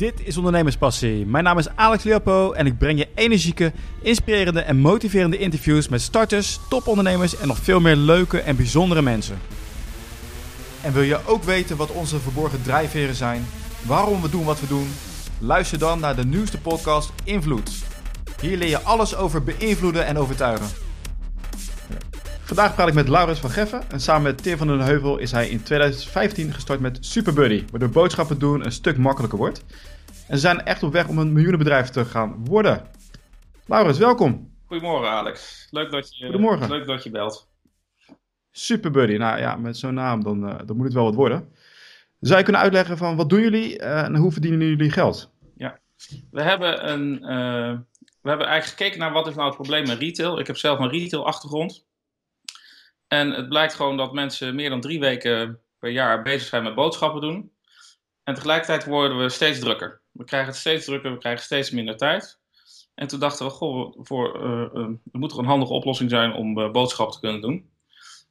Dit is Ondernemerspassie. Mijn naam is Alex Leopo en ik breng je energieke, inspirerende en motiverende interviews met starters, topondernemers en nog veel meer leuke en bijzondere mensen. En wil je ook weten wat onze verborgen drijfveren zijn, waarom we doen wat we doen? Luister dan naar de nieuwste podcast Invloed. Hier leer je alles over beïnvloeden en overtuigen. Vandaag praat ik met Laurens van Geffen en samen met Tim van den Heuvel is hij in 2015 gestart met Superbuddy, waardoor boodschappen doen een stuk makkelijker wordt. En ze zijn echt op weg om een miljoenenbedrijf te gaan worden. Laurens, welkom. Goedemorgen Alex. Leuk dat je, Goedemorgen. Leuk dat je belt. Superbuddy, nou ja, met zo'n naam dan, eh, dan moet het wel wat worden. Zou je kunnen uitleggen van wat doen jullie eh, en hoe verdienen jullie geld? We hebben, een, eh, we hebben eigenlijk gekeken naar wat is nou het probleem met retail. Ik heb zelf een retail achtergrond. En het blijkt gewoon dat mensen meer dan drie weken per jaar bezig zijn met boodschappen doen. En tegelijkertijd worden we steeds drukker. We krijgen het steeds drukker, we krijgen steeds minder tijd. En toen dachten we, goh, voor, eh, eh, er moet er een handige oplossing zijn om eh, boodschappen te kunnen doen.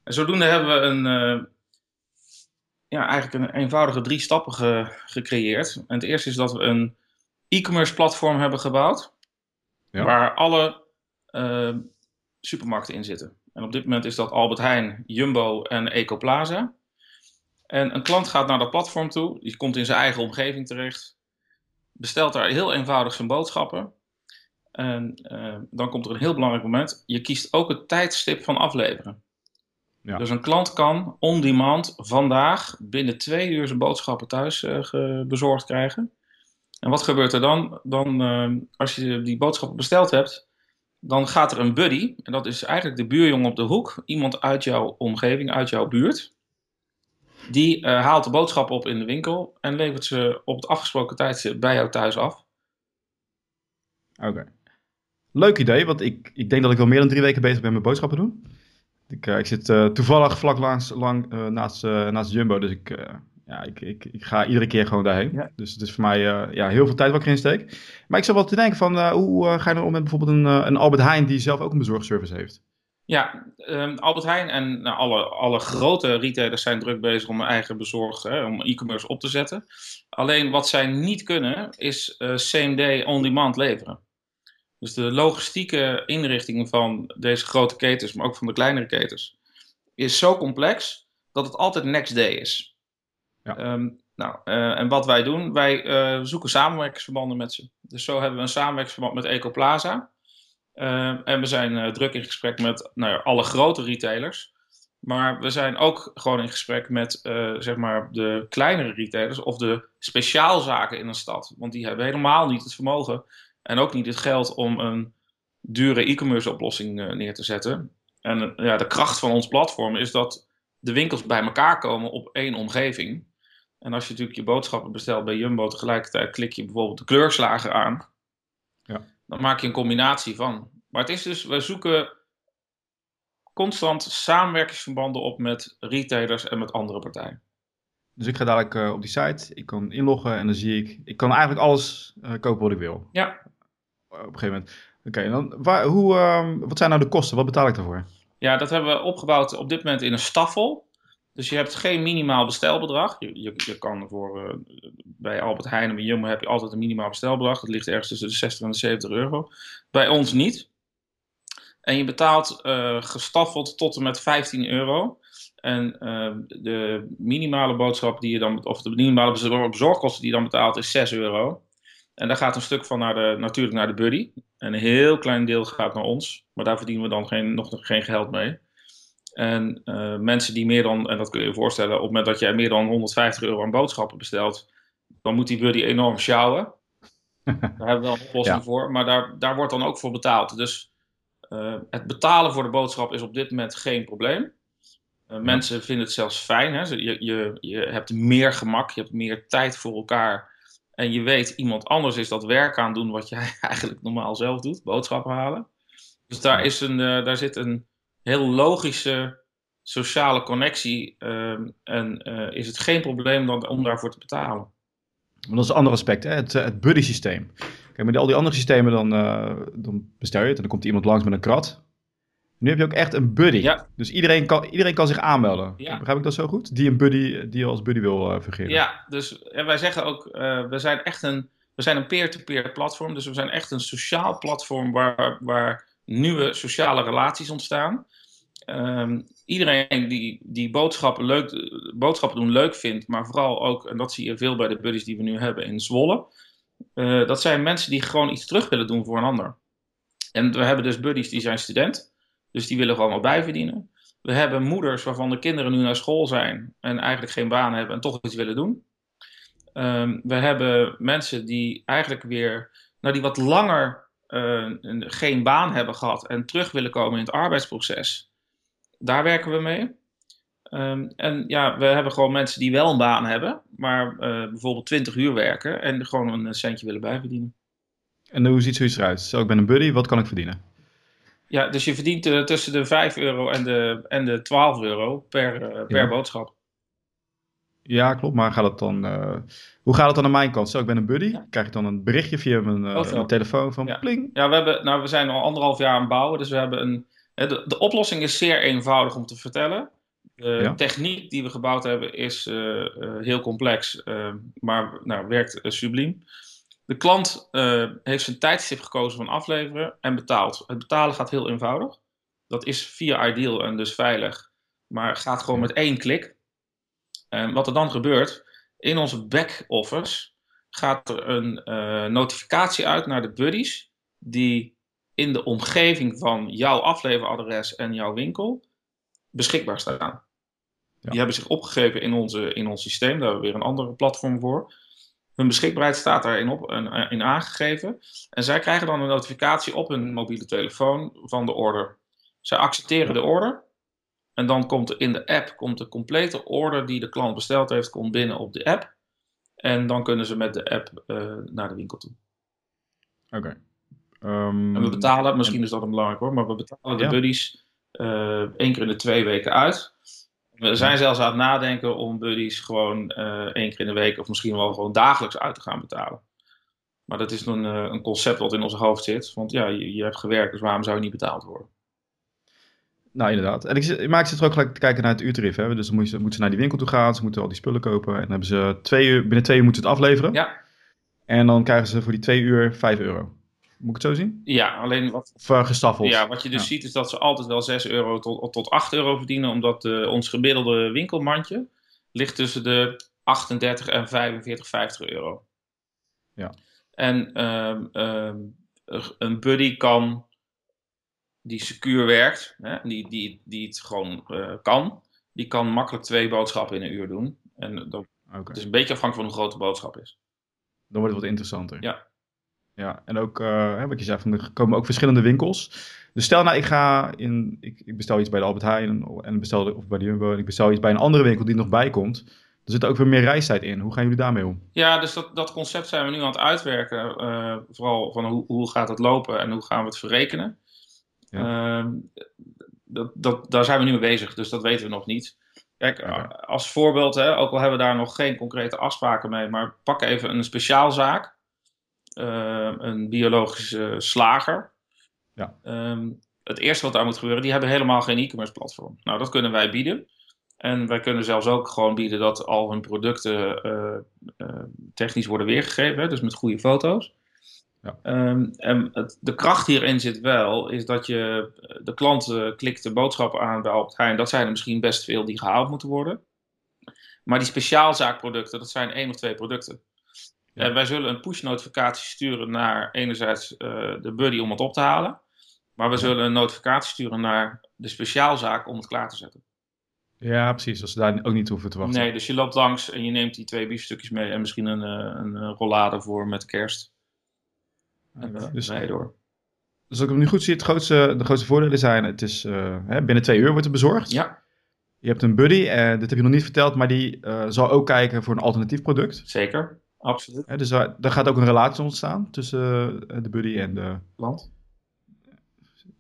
En zodoende hebben we een, ja, eigenlijk een eenvoudige drie stappen ge- gecreëerd. En het eerste is dat we een e-commerce platform hebben gebouwd. Ja. Waar alle supermarkten in zitten. En op dit moment is dat Albert Heijn, Jumbo en Ecoplaza. En een klant gaat naar dat platform toe. Die komt in zijn eigen omgeving terecht. Bestelt daar heel eenvoudig zijn boodschappen. En eh, dan komt er een heel belangrijk moment. Je kiest ook het tijdstip van afleveren. Ja. Dus een klant kan on demand vandaag binnen twee uur zijn boodschappen thuis eh, bezorgd krijgen. En wat gebeurt er dan? Dan, eh, als je die boodschappen besteld hebt, dan gaat er een buddy. En dat is eigenlijk de buurjongen op de hoek. Iemand uit jouw omgeving, uit jouw buurt. Die eh, haalt de boodschappen op in de winkel en levert ze op het afgesproken tijdstip bij jou thuis af. Oké. Leuk idee, want ik, ik denk dat ik al meer dan drie weken bezig ben met boodschappen doen. Ik, eh, ik zit eh, toevallig vlak langs, lang, naast, naast Jumbo, dus ik, ja, ik, ik, ik ga iedere keer gewoon daarheen. Ja. Dus het is voor mij eh, ja, heel veel tijd wat ik erin steek. Maar ik zat wel te denken van, eh, hoe eh, ga je dan om met bijvoorbeeld een, eh, een Albert Heijn die zelf ook een bezorgservice heeft? Ja, ehm, Albert Heijn en nou, alle, alle grote retailers zijn druk bezig om hun eigen bezorgd, hè, om e-commerce op te zetten. Alleen wat zij niet kunnen, is eh, same day on demand leveren. Dus de logistieke inrichting van deze grote ketens, maar ook van de kleinere ketens, is zo complex dat het altijd next day is. Ehm, nou, eh, en wat wij doen, wij eh, zoeken samenwerkingsverbanden met ze. Dus zo hebben we een samenwerkingsverband met Ecoplaza. Uh, en we zijn eh, druk in gesprek met nou ja, alle grote retailers. Maar we zijn ook gewoon in gesprek met zeg maar de kleinere retailers of de speciaalzaken in een stad. Want die hebben helemaal niet het vermogen en ook niet het geld om een dure e-commerce oplossing neer te zetten. En ja, de kracht van ons platform is dat de winkels bij elkaar komen op één omgeving. En als je natuurlijk je boodschappen bestelt bij Jumbo, tegelijkertijd klik je bijvoorbeeld de kleurslager aan. Ja. Dan maak je een combinatie van. Maar het is dus, we zoeken constant samenwerkingsverbanden op met retailers en met andere partijen. Dus ik ga dadelijk eh, op die site, ik kan inloggen en dan zie ik, ik kan eigenlijk alles eh, kopen wat ik wil. Ja. Op een gegeven moment. Oké, en dan, waar, hoe, ehm, wat zijn nou de kosten? Wat betaal ik daarvoor? Ja, dat hebben we opgebouwd op dit moment in een staffel. Dus je hebt geen minimaal bestelbedrag. Je, je, kan voor, eh, bij Albert Heijn en bij Jumbo heb je altijd een minimaal bestelbedrag. Dat ligt ergens tussen de 60 en de 70 euro. Bij ons niet. En je betaalt eh, gestaffeld tot en met 15 euro. En eh, de minimale boodschap die je dan, of de minimale bezor- bezorgkosten die je dan betaalt, is 6 euro. En daar gaat een stuk van naar de, natuurlijk naar de buddy. En een heel klein deel gaat naar ons. Maar daar verdienen we dan geen, nog geen geld mee. En eh, mensen die meer dan, en dat kun je je voorstellen, op het moment dat jij meer dan 150 euro aan boodschappen bestelt, dan moet die buddy enorm sjouwen. Daar hebben we wel een oplossing Ja. voor, maar daar, daar wordt dan ook voor betaald. Dus eh, het betalen voor de boodschap is op dit moment geen probleem. Eh, Mensen vinden het zelfs fijn. Hè? Je, je, je hebt meer gemak, je hebt meer tijd voor elkaar. En je weet, iemand anders is dat werk aan doen wat jij eigenlijk normaal zelf doet, boodschappen halen. Dus daar, is een, daar zit een heel logische sociale connectie. ehm, en eh, is het geen probleem dan, om daarvoor te betalen. Maar dat is een ander aspect, hè? het, eh, het buddy systeem. Kijk, met al die andere systemen dan, eh, dan bestel je het en dan komt iemand langs met een krat. Nu heb je ook echt een buddy. Ja. Dus iedereen kan, iedereen kan zich aanmelden. Ja. Begrijp ik dat zo goed? Die een buddy, die als buddy wil eh fungeren. Ja, dus en wij zeggen ook, we zijn echt een we zijn een peer-to-peer platform, dus we zijn echt een sociaal platform waar, waar nieuwe sociale relaties ontstaan. Ehm, iedereen die, die boodschappen, leuk, boodschappen doen leuk vindt, maar vooral ook, en dat zie je veel bij de buddies die we nu hebben in Zwolle, uh, dat zijn mensen die gewoon iets terug willen doen voor een ander. En we hebben dus buddies die zijn student, dus die willen gewoon wat bijverdienen. We hebben moeders waarvan de kinderen nu naar school zijn en eigenlijk geen baan hebben en toch iets willen doen. Um, we hebben mensen die eigenlijk weer, nou die wat langer uh, geen baan hebben gehad en terug willen komen in het arbeidsproces. Daar werken we mee. Um, en ja, we hebben gewoon mensen die wel een baan hebben, maar uh, bijvoorbeeld 20 uur werken en gewoon een centje willen bijverdienen. En hoe ziet zoiets eruit? Zo, ik ben een buddy, wat kan ik verdienen? Ja, dus je verdient uh, tussen de 5 euro en de, en de 12 euro per, uh, per ja. boodschap. Ja, klopt. Maar gaat het dan, uh, hoe gaat het dan aan mijn kant? Zo, ik ben een buddy. Ja. Krijg ik dan een berichtje via mijn, mijn telefoon van ja. pling? Ja, we, hebben, nou, we zijn al anderhalf jaar aan het bouwen. Dus we hebben een, de, de oplossing is zeer eenvoudig om te vertellen. De techniek die we gebouwd hebben is heel complex, maar nou, werkt subliem. De klant heeft zijn tijdstip gekozen van afleveren en betaalt. Het betalen gaat heel eenvoudig. Dat is via Ideal en dus veilig. Maar gaat gewoon met één klik. En wat er dan gebeurt, in onze back-office gaat er een notificatie uit naar de buddies die in de omgeving van jouw afleveradres en jouw winkel beschikbaar staan. Ja. Die hebben zich opgegeven in, onze, in ons systeem. Daar hebben we weer een andere platform voor. Hun beschikbaarheid staat daarin op, in aangegeven. En zij krijgen dan een notificatie op hun mobiele telefoon van de order. Zij accepteren de order. En dan komt er in de app komt de complete order die de klant besteld heeft, komt binnen op de app. En dan kunnen ze met de app uh, naar de winkel toe. Oké. Okay. Um, en we betalen, misschien is dat een belangrijk hoor, maar we betalen de ja. buddies uh, één keer in de twee weken uit. We zijn zelfs aan het nadenken om buddies gewoon uh, één keer in de week of misschien wel gewoon dagelijks uit te gaan betalen. Maar dat is een, uh, een concept wat in ons hoofd zit. Want ja, je, je, hebt gewerkt, dus waarom zou je niet betaald worden? Nou, inderdaad. En ik, maar ik zit er ook gelijk te kijken naar het uurtarief. Hè? Dus dan moeten ze, moeten ze naar die winkel toe gaan, ze moeten al die spullen kopen. En dan hebben ze twee uur, binnen twee uur moeten ze het afleveren. Ja. En dan krijgen ze voor die twee uur vijf euro. Moet ik het zo zien? Ja, alleen wat... Of uh, gestaffeld. Ja, wat je dus ja. ziet is dat ze altijd wel 6 euro tot, tot 8 euro verdienen, omdat uh, ons gemiddelde winkelmandje ligt tussen de 38 en 45, 50 euro. Ja. En um, um, een buddy kan, die secuur werkt, hè, die, die, die het gewoon uh, kan, die kan makkelijk twee boodschappen in een uur doen. En dat, okay. Het is een beetje afhankelijk van hoe groot de boodschap is. Dan wordt het wat interessanter. Ja. Ja, en ook, uh, wat je zei, van, er komen ook verschillende winkels. Dus stel nou, ik ga in, ik, ik bestel iets bij de Albert Heijn en bestel, of bij de Jumbo en ik bestel iets bij een andere winkel die nog bij komt. Er zit ook weer meer reistijd in. Hoe gaan jullie daarmee om? Ja, dus dat, dat concept zijn we nu aan het uitwerken. Uh, vooral van hoe, hoe gaat het lopen en hoe gaan we het verrekenen. Ja. Uh, dat, dat, daar zijn we nu mee bezig, dus dat weten we nog niet. Kijk, als voorbeeld, hè, ook al hebben we daar nog geen concrete afspraken mee, maar pak even een speciaalzaak uh, een biologische slager. Ja. Um, het eerste wat daar moet gebeuren, die hebben helemaal geen e-commerce platform. Nou, dat kunnen wij bieden. En wij kunnen zelfs ook gewoon bieden dat al hun producten uh, uh, technisch worden weergegeven, hè, dus met goede foto's. Ja. Um, en het, de kracht hierin zit wel, is dat je de klant klikt de boodschappen aan bij Albert Heijn. Dat zijn er misschien best veel die gehaald moeten worden. Maar die speciaalzaakproducten, dat zijn één of twee producten. Ja. En wij zullen een push-notificatie sturen naar enerzijds uh, de buddy om het op te halen. Maar we zullen een notificatie sturen naar de speciaalzaak om het klaar te zetten. Ja, precies. Als ze daar ook niet hoeven te wachten. Nee, dus je loopt langs en je neemt die twee biefstukjes mee en misschien een, uh, een rollade voor met kerst. En uh, dus, nee, door. Dus als ik het nu goed zie, het grootste, de grootste voordelen zijn: het is hè, binnen twee uur wordt het bezorgd. Ja. Je hebt een buddy, en dit heb je nog niet verteld, maar die zal ook kijken voor een alternatief product. Zeker. Absoluut. Dus daar, daar, gaat ook een relatie ontstaan tussen uh, de buddy en de klant.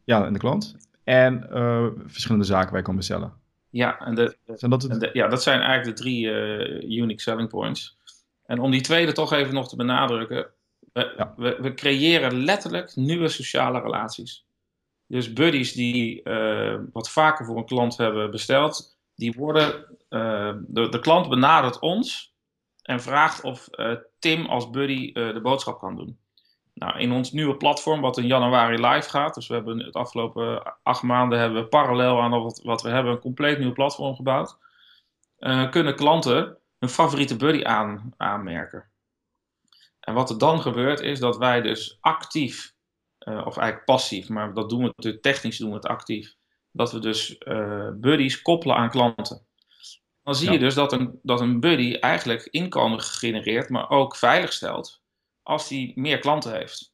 Ja, en de klant. En uh, verschillende zaken wij kunnen bestellen. Ja, en de, zijn dat, de, ja, dat zijn eigenlijk de drie uh, unique selling points. En om die tweede toch even nog te benadrukken. We, ja. we, we creëren letterlijk nieuwe sociale relaties. Dus buddies die wat vaker voor een klant hebben besteld, die worden, de, de klant benadert ons en vraagt of eh, Tim als buddy eh, de boodschap kan doen. Nou, in ons nieuwe platform, wat in januari live gaat, dus we hebben het afgelopen acht maanden hebben we parallel aan wat, wat we hebben, een compleet nieuw platform gebouwd. eh, kunnen klanten hun favoriete buddy aan, aanmerken. En wat er dan gebeurt, is dat wij dus actief, eh, of eigenlijk passief, maar dat doen we natuurlijk technisch doen we het actief, dat we dus eh, buddies koppelen aan klanten. Dan zie je dus dat een, dat een buddy eigenlijk inkomen genereert, maar ook veilig stelt als hij meer klanten heeft.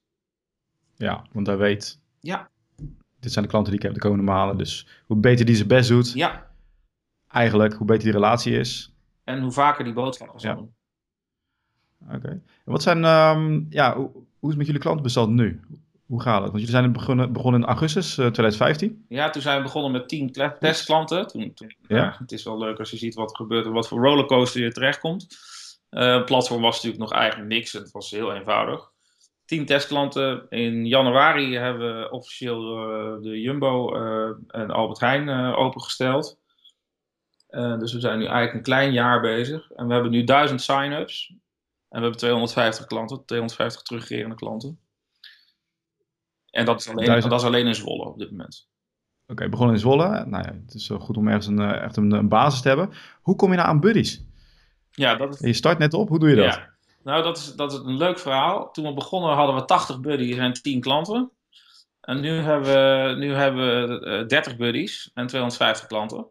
Ja, want hij weet, Ja, dit zijn de klanten die ik heb de komende maanden. Dus hoe beter die zijn best doet, ja. eigenlijk, hoe beter die relatie is. En hoe vaker die boodschappen zal Ja. doen. Oké. En Wat zijn, ehm, ja, hoe, hoe is het met jullie klantenbestand nu? Hoe gaat het? Want jullie zijn begonnen, begonnen in augustus eh, 2015. Ja, toen zijn we begonnen met 10 kle- testklanten. Toen, toen, Ja. ja, het is wel leuk als je ziet wat er gebeurt en wat voor rollercoaster je terechtkomt. Eh het platform was natuurlijk nog eigenlijk niks. Het was heel eenvoudig. 10 testklanten. In januari hebben we officieel eh, de Jumbo eh, en Albert Heijn eh, opengesteld. Eh, dus we zijn nu eigenlijk een klein jaar bezig. En we hebben nu 1000 sign-ups. En we hebben 250 klanten, 250 terugkerende klanten. En dat is alleen, 1000. dat is alleen in Zwolle op dit moment. Oké, begonnen in Zwolle. Nou ja, het is wel goed om ergens een, eh, echt een, een basis te hebben. Hoe kom je nou aan buddies? Ja, dat is, Je start net op, hoe doe je dat? Ja. Nou, dat is, dat is een leuk verhaal. Toen we begonnen hadden we 80 buddies en 10 klanten. En nu hebben we, nu hebben we eh, 30 buddies en 250 klanten.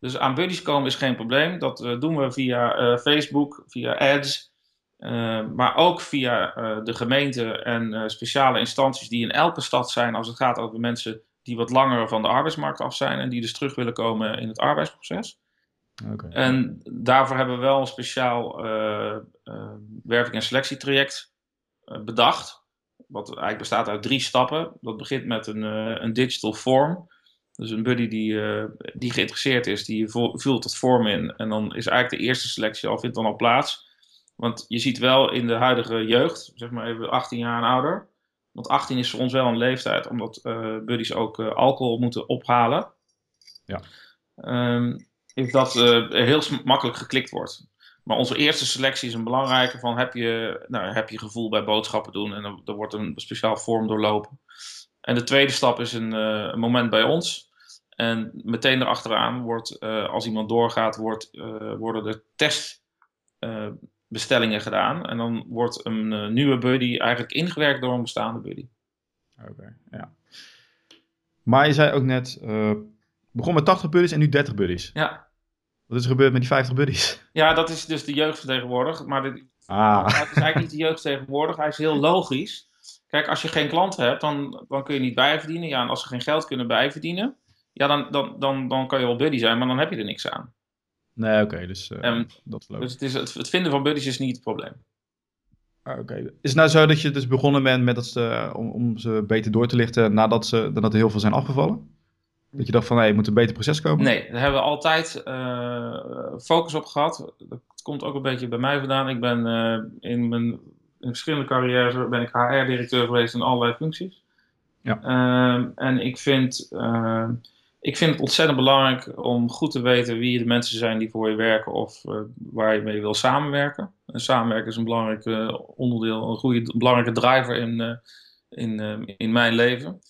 Dus aan buddies komen is geen probleem. Dat eh, doen we via eh, Facebook, via ads. Eh, maar ook via eh, de gemeente en eh, speciale instanties die in elke stad zijn als het gaat over mensen die wat langer van de arbeidsmarkt af zijn en die dus terug willen komen in het arbeidsproces. En daarvoor hebben we wel een speciaal eh, werving- en selectietraject bedacht. Wat eigenlijk bestaat uit drie stappen. Dat begint met een, een digital form. Dus een buddy die, die geïnteresseerd is, die vult het form in. En dan is eigenlijk de eerste selectie al, vindt dan al plaats. Want je ziet wel in de huidige jeugd, zeg maar even 18 jaar en ouder. Want 18 is voor ons wel een leeftijd, omdat eh buddies ook eh, alcohol moeten ophalen. Ja. Ehm, is dat eh, heel makkelijk geklikt wordt. Maar onze eerste selectie is een belangrijke van heb je, nou, heb je gevoel bij boodschappen doen en dan, er wordt een speciaal vorm doorlopen. En de tweede stap is een, een moment bij ons. En meteen erachteraan wordt, als iemand doorgaat, wordt, worden er testbestellingen gedaan. En dan wordt een eh, nieuwe buddy eigenlijk ingewerkt door een bestaande buddy. Oké, ja. Maar je zei ook net, eh begon met 80 buddies en nu 30 buddies. Ja. Wat is er gebeurd met die 50 buddies? ja, dat is dus de jeugd van tegenwoordig. Maar dit, Ah, het is eigenlijk niet de jeugd tegenwoordig. Hij is heel logisch. Kijk, als je geen klanten hebt, dan, dan kun je niet bijverdienen. Ja, en als ze geen geld kunnen bijverdienen, ja, dan, dan, dan, dan kan je wel buddy zijn, maar dan heb je er niks aan. Nee, oké, dus eh, Ehm, dat is Dus logisch. het, is, het, het vinden van buddies is niet het probleem. Ah, oké. Is het nou zo dat je dus begonnen bent met dat ze, om, om ze beter door te lichten nadat, ze, nadat er heel veel zijn afgevallen? Dat je dacht van, hé, er moet een beter proces komen? Nee, daar hebben we altijd eh, focus op gehad. Dat komt ook een beetje bij mij vandaan. Ik ben eh, in mijn in verschillende carrières ben ik HR-directeur geweest in allerlei functies. Ja. Ehm, en ik vind, ik vind het ontzettend belangrijk om goed te weten wie de mensen zijn die voor je werken of eh, waar je mee wil samenwerken. En samenwerken is een belangrijk eh, onderdeel, een goede, belangrijke driver in, eh, in, in mijn leven.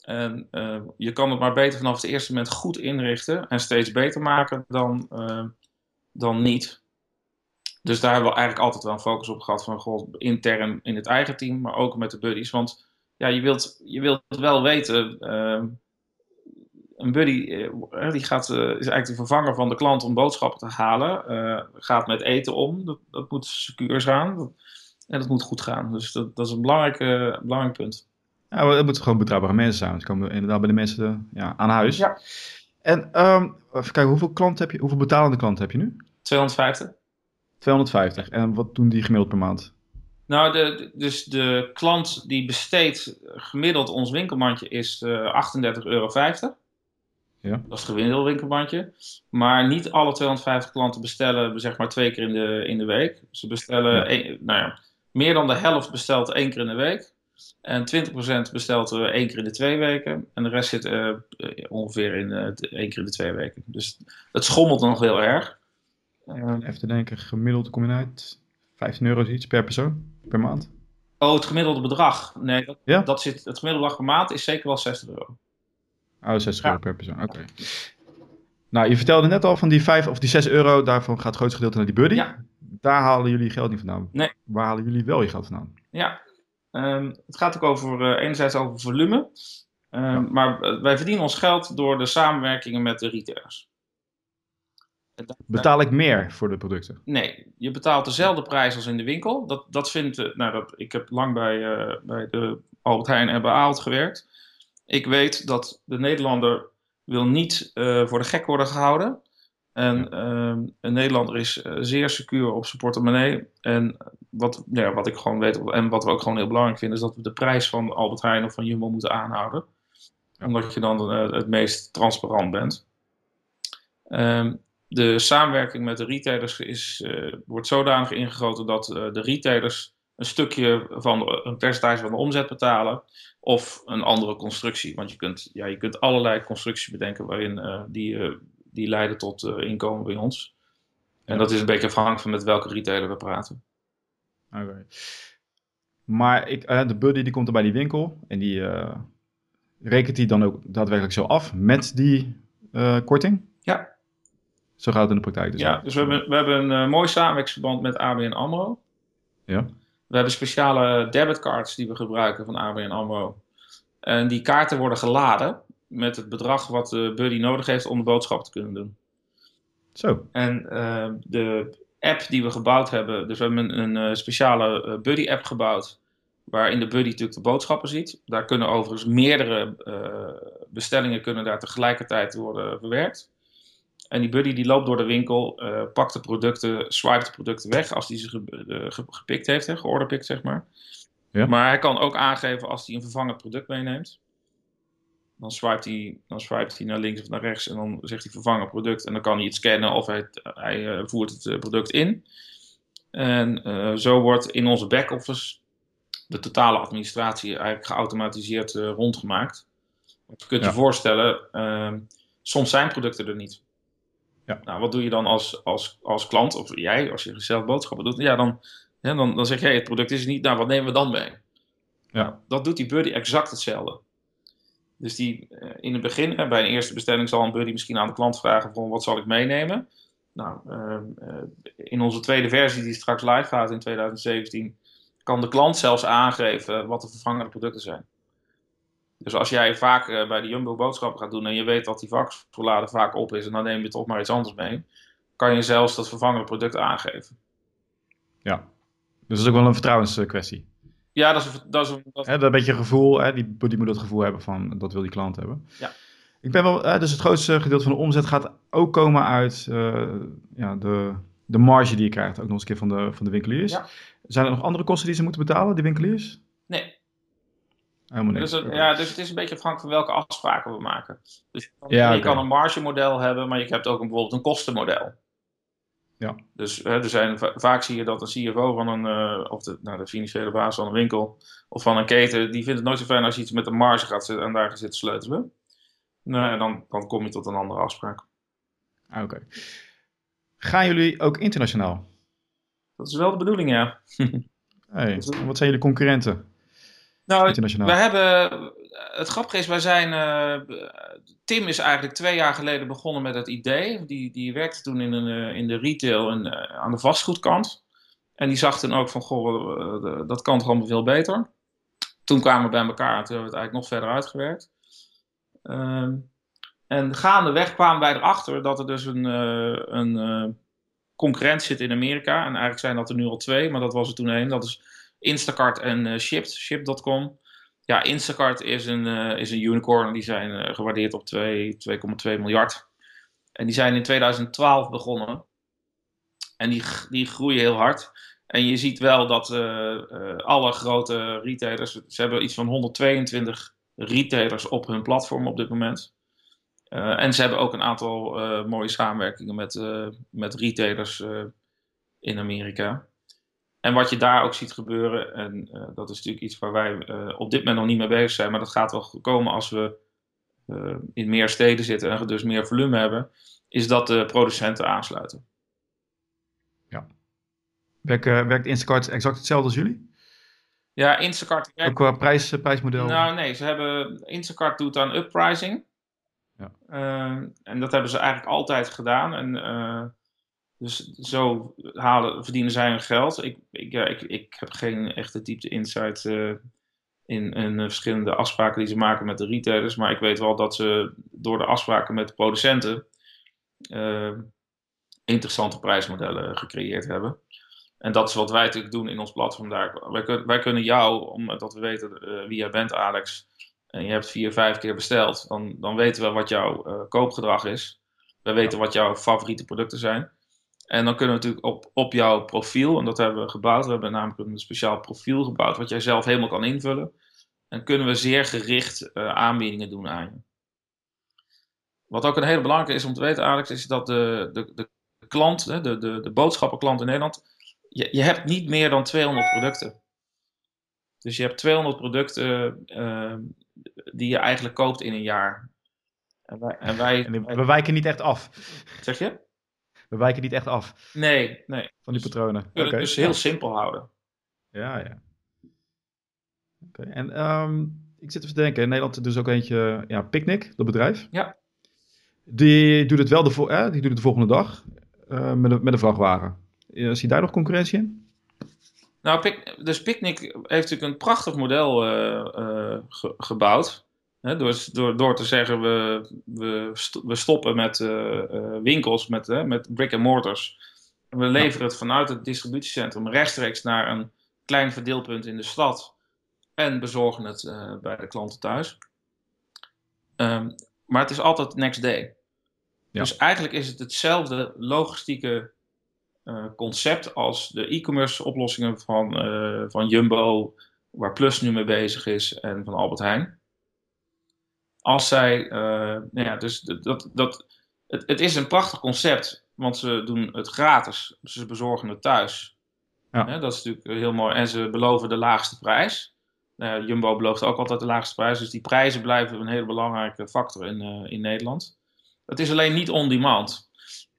En je kan het maar beter vanaf het eerste moment goed inrichten en steeds beter maken dan, dan niet. Dus daar hebben we eigenlijk altijd wel een focus op gehad van goh, intern in het eigen team, maar ook met de buddies. Want ja, je wilt, je wilt wel weten, een buddy eh, die gaat, eh, is eigenlijk de vervanger van de klant om boodschappen te halen. eh, gaat met eten om, dat, dat moet secuur gaan dat, en dat moet goed gaan. Dus dat, dat is een belangrijk, belangrijk punt. Ja, het moeten gewoon betrouwbare mensen zijn. want Ze komen inderdaad bij de mensen ja, aan huis. Ja. En ehm, even kijken, hoeveel klanten heb je? Hoeveel betalende klanten heb je nu? 250. 250. En wat doen die gemiddeld per maand? Nou, de, dus de klant die besteedt gemiddeld ons winkelmandje is eh 38,50 euro. Ja. Dat is het gemiddelde winkelmandje. Maar niet alle 250 klanten bestellen zeg maar twee keer in de, in de week. Ze bestellen, Ja. nou ja, meer dan de helft bestelt één keer in de week. En 20% bestelt één keer in de twee weken. En de rest zit eh, eh, ongeveer in eh, één keer in de twee weken. Dus het schommelt nog heel erg. Even te denken, gemiddeld kom je uit 15 euro iets per persoon, per maand. oh, het gemiddelde bedrag. Nee, dat, Ja? dat zit, het gemiddelde bedrag per maand is zeker wel 60 euro. Oh, 60 Ja. euro per persoon, oké. Nou, je vertelde net al van die 5 of die 6 euro, daarvan gaat het grootste gedeelte naar die buddy. Ja. Daar halen jullie geld niet vandaan. Nee. Waar halen jullie wel je geld vandaan? Ja, ehm, het gaat ook over, eh, enerzijds over volume. Ehm, Ja. Maar eh, wij verdienen ons geld door de samenwerkingen met de retailers. Betaal ik meer voor de producten? Nee, je betaalt dezelfde prijs als in de winkel. Dat, dat vindt, eh, nou, dat, ik heb lang bij, bij de Albert Heijn en bij gewerkt. Ik weet dat de Nederlander wil niet eh, voor de gek worden gehouden. En ehm, een Nederlander is eh, zeer secuur op zijn portemonnee. En wat, ja, wat ik gewoon weet, en wat we ook gewoon heel belangrijk vinden, is dat we de prijs van Albert Heijn of van Jumbo moeten aanhouden. Ja. Omdat je dan eh, het meest transparant bent. Ehm, de samenwerking met de retailers is, wordt zodanig ingegoten dat de retailers een stukje van een percentage van de omzet betalen of een andere constructie. Want je kunt, ja, je kunt allerlei constructies bedenken waarin eh, die, eh, die leiden tot eh, inkomen bij ons. En dat is een beetje afhankelijk van met welke retailer we praten. Oké. Maar ik, de buddy die komt er bij die winkel en die rekent die dan ook daadwerkelijk zo af met die korting? Ja. Zo gaat het in de praktijk dus. Ja, dus we hebben, we hebben een mooi samenwerkingsverband met ABN AMRO. Ja. We hebben speciale debitcards die we gebruiken van ABN AMRO. En die kaarten worden geladen met het bedrag wat de buddy nodig heeft om de boodschap te kunnen doen. Zo. En eh, de app die we gebouwd hebben, dus we hebben een, een eh, speciale eh, buddy-app gebouwd, waarin de buddy natuurlijk de boodschappen ziet. Daar kunnen overigens meerdere bestellingen kunnen daar tegelijkertijd worden verwerkt. En die buddy die loopt door de winkel, eh, pakt de producten, swipe de producten weg als hij ze ge- ge- gepikt heeft, hè, georderpikt zeg maar. Ja. Maar hij kan ook aangeven als hij een vervangend product meeneemt. Dan swipet, hij, dan swipet hij naar links of naar rechts en dan zegt hij vervangen product. En dan kan hij het scannen of hij, hij eh, voert het eh, product in. En zo wordt in onze back-office de totale administratie eigenlijk geautomatiseerd rondgemaakt. Want je kunt Ja. je voorstellen, ehm, soms zijn producten er niet. Ja. Nou, wat doe je dan als, als, als klant, of jij, als je zelf boodschappen doet? Ja, dan, dan, dan zeg je, hey, het product is niet, nou, wat nemen we dan mee? Ja. Nou, dat doet die buddy exact hetzelfde. Dus die, eh, in het begin, bij een eerste bestelling zal een buddy misschien aan de klant vragen van wat zal ik meenemen? Nou, ehm, eh, in onze tweede versie die straks live gaat in 2017, kan de klant zelfs aangeven wat de vervangende producten zijn. Dus als jij vaak eh, bij de Jumbo boodschappen gaat doen en je weet dat die vakvoorlader vaak op is en dan neem je toch maar iets anders mee, kan je zelfs dat vervangende product aangeven. Ja. Dus dat is ook wel een vertrouwenskwestie. Ja, dat is, een- dat is, een- dat, Hè, dat een beetje gevoel, hè, die buddy moet dat gevoel hebben van dat wil die klant hebben. Ja. Ik ben wel, dus het grootste gedeelte van de omzet gaat ook komen uit eh, ja, de, de marge die je krijgt, ook nog eens een keer van de, van de winkeliers. Ja. Zijn er nog andere kosten die ze moeten betalen, die winkeliers? Nee, Helemaal niks. Dus, het- ja, dus het is een beetje afhankelijk van welke afspraken we maken. Dus je kan, Ja, een margemodel hebben, maar je hebt ook een, bijvoorbeeld een kostenmodel. Ja. Dus hè, er zijn, va- vaak zie je dat een CFO van een, eh, of de, nou, de financiële baas van een winkel of van een keten, die vindt het nooit zo fijn als je iets met een marge gaat zitten en daar gaat zitten sleutelen. Nou, dan, dan kom je tot een andere afspraak. Ah, Oké. Gaan jullie ook internationaal? Dat is wel de bedoeling, ja. Hey, wat zijn jullie concurrenten Nou, internationaal? We hebben, het grappige is, wij zijn, eh, Tim is eigenlijk twee jaar geleden begonnen met het idee. Die, die werkte toen in, een, eh, in de retail en eh, aan de vastgoedkant. En die zag toen ook van, goh, dat kan toch allemaal veel beter. Toen kwamen we bij elkaar en toen hebben we het eigenlijk nog verder uitgewerkt. Ehm, en gaandeweg kwamen wij erachter dat er dus een, een concurrent zit in Amerika. En eigenlijk zijn dat er nu al twee, maar dat was er toen één. Dat is Instacart en eh, Shipt, Ship.com. Ja, Instacart is een, eh, is een unicorn. Die zijn eh, gewaardeerd op 2 2,2 miljard. En die zijn in 2012 begonnen. En die, die groeien heel hard. En je ziet wel dat alle grote retailers, ze hebben iets van 122 retailers op hun platform op dit moment. En ze hebben ook een aantal mooie samenwerkingen met, met retailers in Amerika. En wat je daar ook ziet gebeuren, en eh, dat is natuurlijk iets waar wij eh, op dit moment nog niet mee bezig zijn, maar dat gaat wel komen als we eh, in meer steden zitten en dus meer volume hebben, is dat de producenten aansluiten. Werkt, eh, werkt Instacart exact hetzelfde als jullie? Ja, Instacart. Ook qua prijs, prijsmodel? Nou nee, ze hebben, Instacart doet aan uppricing. Ja. En dat hebben ze eigenlijk altijd gedaan. En, dus zo halen, verdienen zij hun geld. Ik, ik, ja, ik, ik heb geen echte diepte insight eh, in, in de verschillende afspraken die ze maken met de retailers. Maar ik weet wel dat ze door de afspraken met de producenten eh, interessante prijsmodellen gecreëerd hebben. En dat is wat wij natuurlijk doen in ons platform daar. Wij, wij kunnen jou, omdat we weten eh, wie jij bent, Alex, en je hebt vier, vijf keer besteld, dan, dan weten we wat jouw eh, koopgedrag is. We weten wat jouw favoriete producten zijn. En dan kunnen we natuurlijk op, op jouw profiel, en dat hebben we gebouwd, we hebben namelijk een speciaal profiel gebouwd, wat jij zelf helemaal kan invullen. En kunnen we zeer gericht eh, aanbiedingen doen aan je. Wat ook een hele belangrijke is om te weten, Alex, is dat de, de, de klant, de, de, de boodschappenklant in Nederland, je, je hebt niet meer dan 200 producten. Dus je hebt 200 producten eh, die je eigenlijk koopt in een jaar. En wij, en wij En wijken niet echt af. zeg je? We wijken niet echt af Nee, nee. van die patronen. We kunnen Oké. het dus heel simpel houden. Ja, ja. Oké, en ehm, ik zit te denken, in Nederland is dus ook eentje, ja, Picnic, dat bedrijf. Ja. Die doet het wel de, eh, die doet het de volgende dag eh, met, een, met een vrachtwagen. Zie je daar nog concurrentie in? Nou, dus Picnic heeft natuurlijk een prachtig model eh, eh, ge- gebouwd. Hè, door, door, door te zeggen, we, we, st- we stoppen met eh, eh, winkels, met, met brick and mortars. En we leveren het vanuit het distributiecentrum rechtstreeks naar een klein verdeelpunt in de stad. En bezorgen het eh, bij de klanten thuis. Ehm, maar het is altijd next day. Ja. Dus eigenlijk is het hetzelfde logistieke concept als de e-commerce oplossingen van, van Jumbo, waar Plus nu mee bezig is, en van Albert Heijn. Als zij, eh, nou ja, dus dat, dat, het, het is een prachtig concept, want ze doen het gratis, ze bezorgen het thuis. Ja. Dat is natuurlijk heel mooi. En ze beloven de laagste prijs. Nou Jumbo belooft ook altijd de laagste prijs, dus die prijzen blijven een hele belangrijke factor in, eh, in Nederland. Het is alleen niet on demand.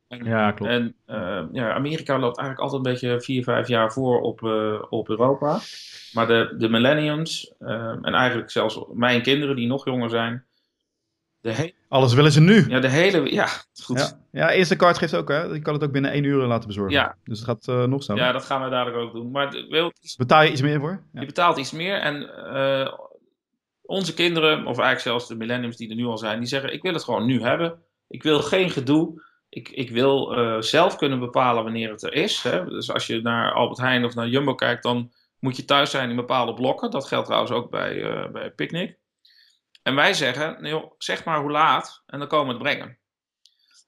En- Ja, klopt. en eh, ja, Amerika loopt eigenlijk altijd een beetje vier, vijf jaar voor op, op Europa. Maar de, de millenniums, en eigenlijk zelfs mijn kinderen die nog jonger zijn, he- Alles willen ze nu. ja, de hele, ja, goed. Ja, ja Instacart geeft ook, hè. Je kan het ook binnen één uur laten bezorgen. Ja. Dus het gaat eh, nog sneller. Ja, dat gaan we dadelijk ook doen. Maar de- Betaal je iets meer voor? Ja. je betaalt iets meer en eh, onze kinderen, of eigenlijk zelfs de millenniums die er nu al zijn, die zeggen: Ik wil het gewoon nu hebben. Ik wil geen gedoe. Ik, ik wil eh, zelf kunnen bepalen wanneer het er is. Hè. Dus als je naar Albert Heijn of naar Jumbo kijkt, dan moet je thuis zijn in bepaalde blokken. Dat geldt trouwens ook bij, bij Picnic. En wij zeggen: joh, zeg maar hoe laat en dan komen we het brengen.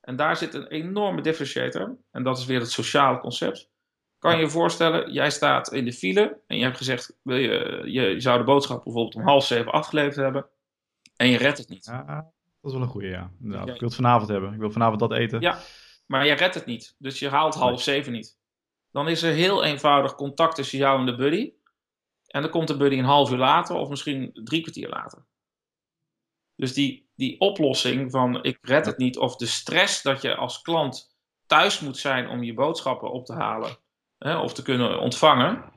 En daar zit een enorme differentiator. En dat is weer het sociale concept. Kan je je voorstellen, jij staat in de file en je hebt gezegd, wil je, je zou de boodschap bijvoorbeeld om half zeven afgeleverd hebben en je redt het niet. Ja, dat is wel een ja. Inderdaad. Ja. Ik wil het vanavond hebben. Ik wil vanavond dat eten. Ja. Maar je redt het niet, dus je haalt half zeven niet. Dan is er heel eenvoudig contact tussen jou en de buddy. En dan komt de buddy een half uur later of misschien drie kwartier later. Dus die, die oplossing van ik red het niet of de stress dat je als klant thuis moet zijn om je boodschappen op te halen hè, of te kunnen ontvangen,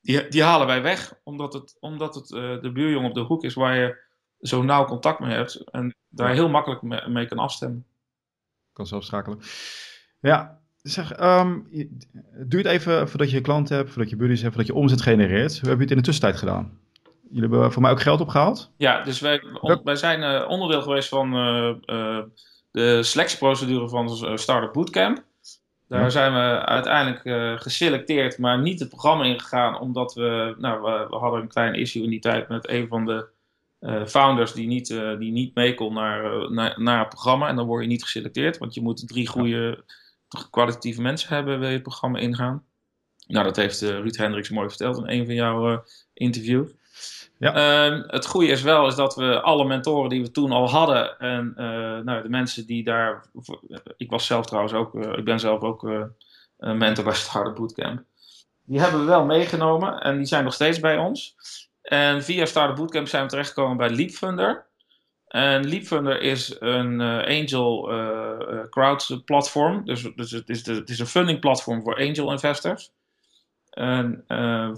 die, die halen wij weg. Omdat het, omdat het eh, de buurjongen op de hoek is waar je zo nauw contact mee hebt en daar heel makkelijk mee, mee kan afstemmen. kan zelf schakelen. Ja, zeg, het duurt even voordat je klant hebt, voordat je buddies hebt, voordat je omzet genereert. Hoe heb je het in de tussentijd gedaan? Jullie hebben voor mij ook geld opgehaald? Ja, dus wij, on- wij zijn eh, onderdeel geweest van eh, eh, de selectieprocedure van Startup Bootcamp. Daar Ja. zijn we uiteindelijk geselecteerd, maar niet het programma ingegaan, omdat we, nou, we, we hadden een klein issue in die tijd met een van de founders die niet, die niet mee kon naar, naar, naar het programma. En dan word je niet geselecteerd, want je moet drie goede, kwalitatieve mensen hebben, wil je het programma ingaan. Nou, dat heeft Ruud Hendricks mooi verteld in een van jouw interviews. Ja. Ehm, het goede is wel is dat we alle mentoren die we toen al hadden en eh, nou, de mensen die daar, ik was zelf trouwens ook, eh, ik ben zelf ook eh, een mentor bij Startup Bootcamp. Die hebben we wel meegenomen en die zijn nog steeds bij ons. En via Startup Bootcamp zijn we terechtgekomen bij Leapfunder. En Leapfunder is een eh, angel eh, eh, crowd platform. Dus, dus het, is de, het is een funding platform voor angel investors. En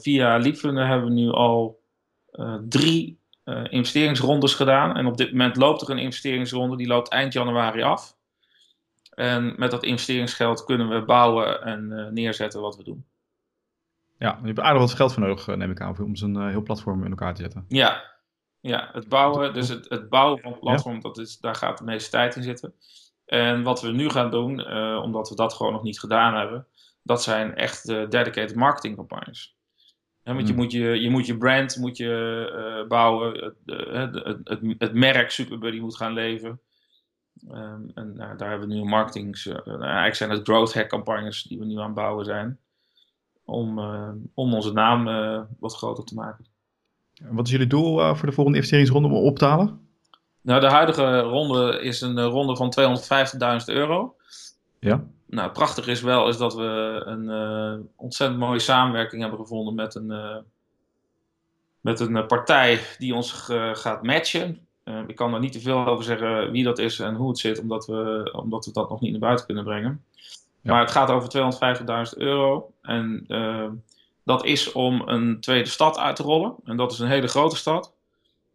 via Leapfunder hebben we nu al drie uh, investeringsrondes gedaan. En op dit moment loopt er een investeringsronde, die loopt eind januari af. En met dat investeringsgeld kunnen we bouwen en neerzetten wat we doen. Ja, je hebt aardig wat geld voor nodig, neem ik aan, om zo'n heel platform in elkaar te zetten. Ja, ja het bouwen, dus het, het bouwen van het platform, ja. dat is, daar gaat de meeste tijd in zitten. En wat we nu gaan doen, omdat we dat gewoon nog niet gedaan hebben, dat zijn echt de dedicated marketingcampagnes. He, want je, Hmm. moet je, je moet je brand moet je, uh, bouwen, het, het, het, het, merk Superbuddy moet gaan leven. Um, en uh, daar hebben we nu marketing. Uh, nou, eigenlijk zijn het growth hack campagnes die we nu aan het bouwen zijn. Om, om onze naam wat groter te maken. Wat is jullie doel voor de volgende investeringsronde om op te halen? Nou, de huidige ronde is een ronde van 250.000 euro. Ja. Nou, prachtig is wel is dat we een uh, ontzettend mooie samenwerking hebben gevonden met een, uh, met een partij die ons gaat matchen. Ik kan er niet te veel over zeggen wie dat is en hoe het zit, omdat we, omdat we dat nog niet naar buiten kunnen brengen. Ja. Maar het gaat over 250.000 euro. En dat is om een tweede stad uit te rollen. En dat is een hele grote stad.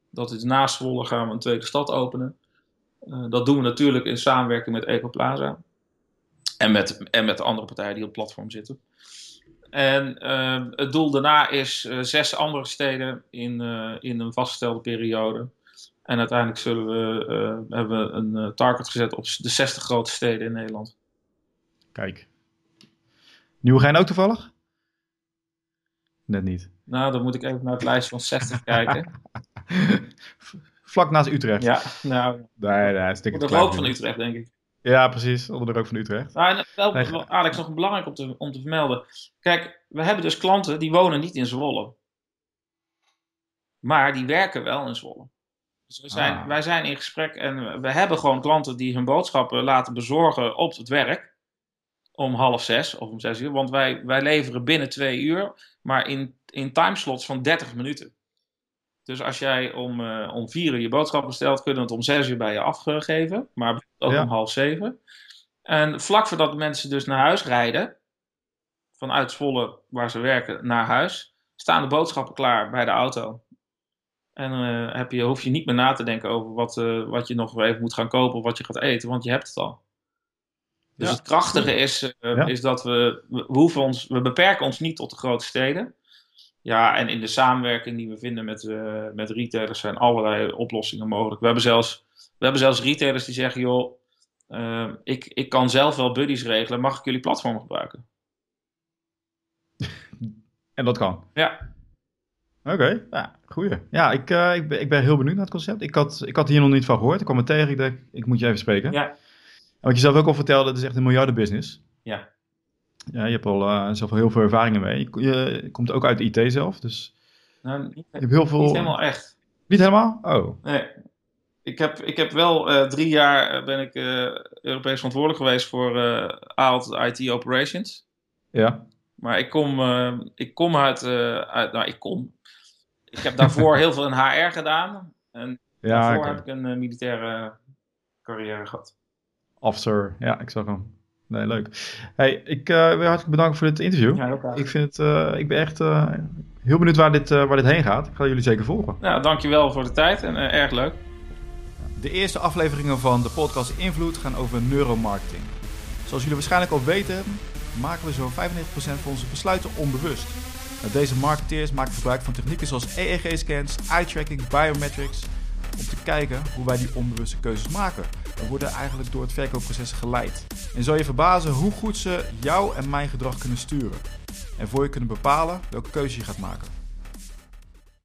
Dat is naast Zwolle gaan we een tweede stad openen. dat doen we natuurlijk in samenwerking met Ecoplaza. En met, en met de andere partijen die op het platform zitten. En uh, het doel daarna is uh, zes andere steden in, uh, in een vastgestelde periode. En uiteindelijk zullen we, eh, hebben we een target gezet op de 60 grootste steden in Nederland. Kijk. Nieuwegein ook toevallig? Net niet. Nou, dan moet ik even naar het lijstje van 60 kijken. Vlak naast Utrecht. Ja, nou. Nee, nee, stik de rook van Utrecht, denk ik. Ja, precies. Onder de rook van Utrecht. Nou, wel, nee. Alex, nog belangrijk om te, om te vermelden. Kijk, we hebben dus klanten die wonen niet in Zwolle. Maar die werken wel in Zwolle. Dus we zijn, ah. wij zijn in gesprek en we hebben gewoon klanten die hun boodschappen laten bezorgen op het werk. Om half zes of om zes uur. Want wij, wij leveren binnen twee uur, maar in, in timeslots van 30 minuten. Dus als jij om, uh, om vier uur je boodschap bestelt, kunnen we het om zes uur bij je afgeven. Maar ook ja. om half zeven. En vlak voordat de mensen dus naar huis rijden, vanuit Zwolle waar ze werken naar huis, staan de boodschappen klaar bij de auto. En uh, heb je, hoef je niet meer na te denken over wat, uh, wat je nog even moet gaan kopen of wat je gaat eten, want je hebt het al. Dus ja. het krachtige is, ja. is dat we, we, hoeven ons, we beperken ons niet tot de grote steden. Ja, en in de samenwerking die we vinden met, uh, met retailers zijn allerlei oplossingen mogelijk. We hebben zelfs, we hebben zelfs retailers die zeggen, joh, uh, ik, ik kan zelf wel buddies regelen, mag ik jullie platform gebruiken? En dat kan? Ja. Oké, okay. ja, goeie. Ja, ik, uh, ik, ben, ik ben heel benieuwd naar het concept. Ik had, ik had hier nog niet van gehoord. Ik kwam er tegen, ik dacht, ik moet je even spreken. Ja. En wat je zelf ook al vertelde, het is echt een miljardenbusiness. Ja. Ja, je hebt al uh, zelf al heel veel ervaringen mee. Je, je, komt ook uit de IT zelf, dus nou, niet, je hebt heel veel... Niet helemaal echt. Niet helemaal? Oh. Nee. Ik heb, ik heb wel uh, drie jaar ben ik uh, Europees verantwoordelijk geweest voor uh, AALT IT Operations. Ja. Maar ik kom, ik kom uit, uit... Nou, ik kom. Ik heb daarvoor heel veel in HR gedaan. En ja, daarvoor okay. heb ik een militaire carrière gehad. Officer, ja, ik zag hem. Nee, leuk. Hey, ik uh, wil hartelijk bedanken voor dit interview. Ja, ik, vind het, uh, ik ben echt uh, heel benieuwd waar dit, waar dit heen gaat. Ik ga jullie zeker volgen. Nou, dankjewel voor de tijd en erg leuk. De eerste afleveringen van de podcast Invloed gaan over neuromarketing. Zoals jullie waarschijnlijk al weten, maken we zo'n 95% van onze besluiten onbewust. Deze marketeers maken gebruik van technieken zoals EEG-scans, eye-tracking, biometrics, om te kijken hoe wij die onbewuste keuzes maken. Worden eigenlijk door het verkoopproces geleid. En zal je verbazen hoe goed ze jou en mijn gedrag kunnen sturen. En voor je kunnen bepalen welke keuze je gaat maken.